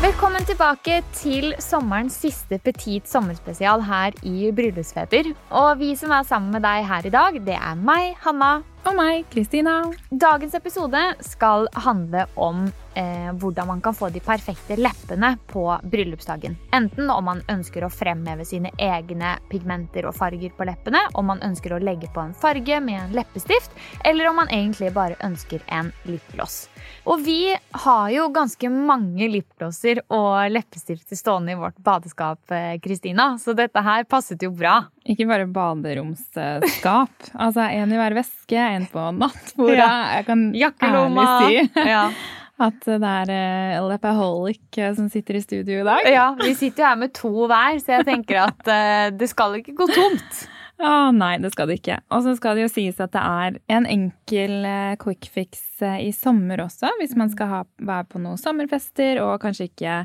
Velkommen tilbake til sommerens siste Petit sommerspesial her i Bryllupsfeber. Og vi som er sammen med deg her i dag, det er meg, Hanna. Og meg, Kristina. Dagens episode skal handle om eh, hvordan man kan få de perfekte leppene på bryllupsdagen. Enten om man ønsker å fremheve sine egne pigmenter og farger på leppene, om man ønsker å legge på en farge med en leppestift, eller om man egentlig bare ønsker en lipgloss. Og vi har jo ganske mange lipglosser og leppestifter stående i vårt badeskap, eh, Kristina, så dette her passet jo bra. Ikke bare baderomsskap. altså en i hver veske, en på nattbordet. Ja. Jeg kan Jakkelomma. ærlig si Ja. at det er uh, Lepaholic eh, som sitter i studio i dag. ja, vi sitter jo her med to hver, så jeg tenker at eh, det skal ikke gå tomt. Å nei, det skal det ikke. Og så skal det jo sies at det er en enkel eh, quick fix eh, i sommer også, hvis man skal ha, være på noen sommerfester og kanskje ikke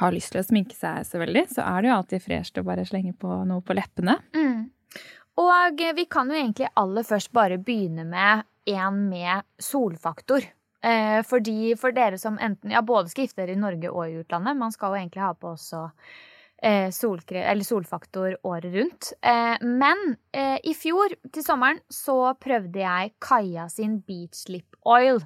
har lyst til å sminke seg så veldig, så er det jo alltid fresht å bare slenge på noe på leppene. Mm. Og vi kan jo egentlig aller først bare begynne med en med solfaktor. Eh, fordi for dere som enten ja, både skal gifte dere i Norge og i utlandet, man skal jo egentlig ha på også eh, solkre solfaktor året rundt. Eh, men eh, i fjor, til sommeren, så prøvde jeg Kaja sin Beach Lip Oil.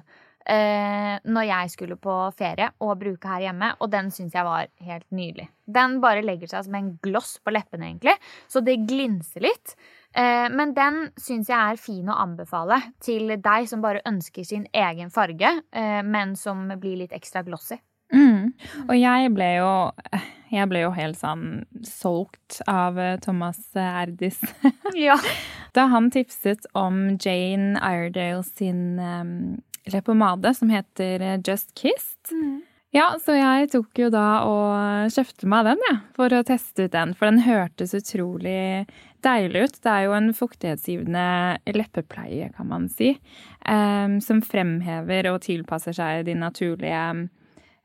Eh, når jeg skulle på ferie og bruke her hjemme, og den syns jeg var helt nydelig. Den bare legger seg som en gloss på leppene, egentlig, så det glinser litt. Eh, men den syns jeg er fin å anbefale til deg som bare ønsker sin egen farge, eh, men som blir litt ekstra glossy. Mm. Og jeg ble jo Jeg ble jo helt sånn solgt av eh, Thomas Erdis. Ja. da han tipset om Jane Iredale sin um, leppepomade som heter eh, Just Kissed. Ja, så jeg tok jo da og kjøpte meg den, jeg, for å teste ut den. For den hørtes utrolig deilig ut. Det er jo en fuktighetsgivende leppepleie, kan man si, um, som fremhever og tilpasser seg de naturlige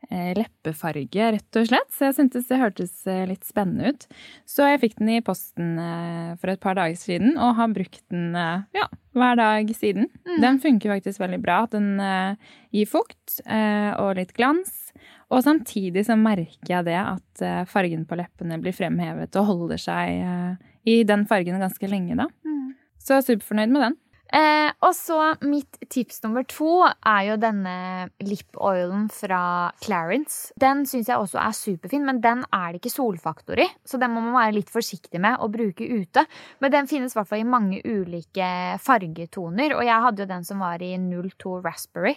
leppefarge, rett og slett. Så jeg syntes det hørtes eh, litt spennende ut. Så jeg fikk den i posten eh, for et par dager siden, og har brukt den eh, ja, hver dag siden. Den funker faktisk veldig bra. Den eh, gir fukt eh, og litt glans. Og samtidig så merker jeg det at eh, fargen på leppene blir fremhevet og holder seg eh, i den fargen ganske lenge, da. Så jeg er superfornøyd med den. Eh, og så mitt tips nummer to er jo denne lip-oilen fra Clarence. Den syns jeg også er superfin, men den er det ikke solfaktor i. Så den må man være litt forsiktig med å bruke ute. Men den finnes i hvert fall i mange ulike fargetoner, og jeg hadde jo den som var i 02 Raspberry.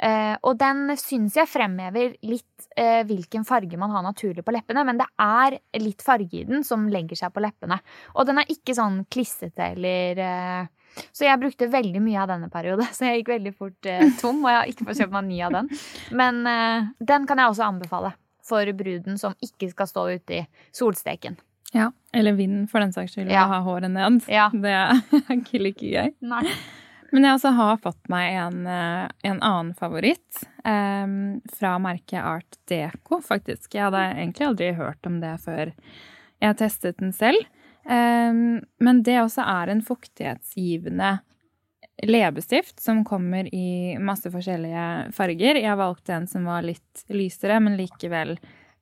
Eh, og den syns jeg fremhever litt eh, hvilken farge man har naturlig på leppene, men det er litt farge i den som legger seg på leppene. Og den er ikke sånn klissete eller eh, Så jeg brukte veldig mye av denne periode, så jeg gikk veldig fort tom, og jeg har ikke fått kjøpt meg ny av den. Men den kan jeg også anbefale for bruden som ikke skal stå ute i solsteken. Ja, Eller vinden, for den saks skyld. Ja. Å ha håret ned. Ja. Det er ikke like gøy. Nei. Men jeg også har fått meg en, eh, en annen favoritt um, fra merket Art Deco, faktisk. Jeg hadde egentlig aldri hørt om det før jeg testet den selv. Um, men det også er en fuktighetsgivende leppestift som kommer i masse forskjellige farger. Jeg valgte en som var litt lysere, men likevel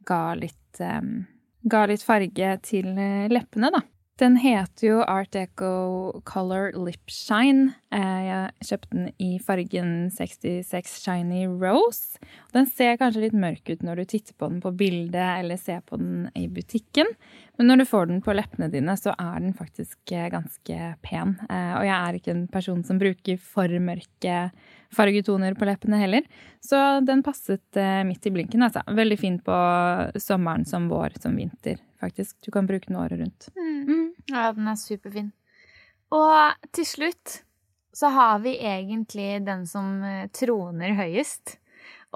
ga litt, um, ga litt farge til eh, leppene, da. Den heter jo Art Deco Color Lip Shine. Eh, Jeg kjøpte den i fargen 66 Shiny Rose. Den ser kanskje litt mørk ut når du titter på den på bildet eller ser på den i butikken. Men når du får den på leppene dine, så er den faktisk eh, ganske pen. Eh, Og jeg er ikke en person som bruker for mørke fargetoner på leppene heller. Så den passet eh, midt i blinken. Altså. Veldig fin på sommeren som vår som vinter, faktisk. Du kan bruke den året rundt. Mm. Ja, den er superfin. Og til slutt så har vi egentlig den som eh, troner høyest.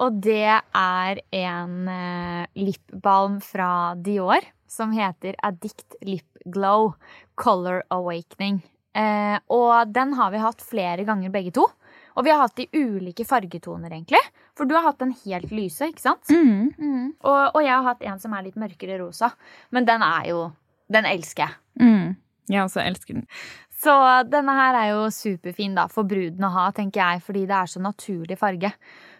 Og det er en eh, lipbalm fra Dior som heter Addict Lip Glow Color Awakening. Eh, og den har vi hatt flere ganger begge to. Og vi har hatt de ulike fargetoner, egentlig. For du har hatt den helt lyse, ikke sant? Mm. Mm. Og, og jeg har hatt en som er litt mørkere rosa. Men den er jo Den elsker jeg. Mm. Jeg også elsker den. Så denne her er jo superfin da, for bruden å ha, tenker jeg, fordi det er så naturlig farge.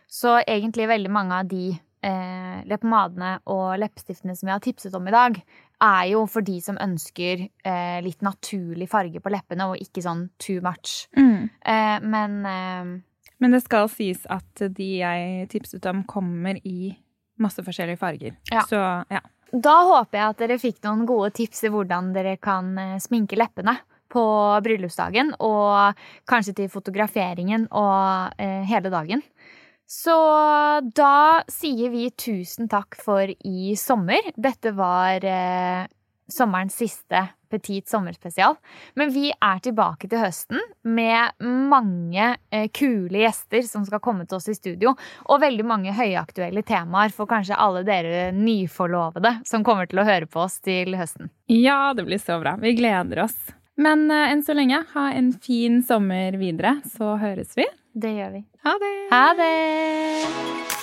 Så egentlig veldig mange av de eh, leppepomadene og leppestiftene som jeg har tipset om i dag, er jo for de som ønsker eh, litt naturlig farge på leppene, og ikke sånn too much. Mm. Eh, men eh, Men det skal sies at de jeg tipset om, kommer i masse forskjellige farger. Ja. Så ja. da håper jeg at dere fikk noen gode tips til hvordan dere kan eh, sminke leppene på bryllupsdagen, og kanskje til fotograferingen og eh, hele dagen. Så da sier vi tusen takk for i sommer. Dette var eh, sommerens siste Petit sommerspesial. Men vi er tilbake til høsten med mange eh, kule gjester som skal komme til oss i studio. Og veldig mange høyaktuelle temaer for kanskje alle dere nyforlovede som kommer til å høre på oss til høsten. ja, det blir så bra. Vi gleder oss. Men eh, enn så lenge, ha en fin sommer videre, så høres vi. Det gjør vi. Ha det! Ha det!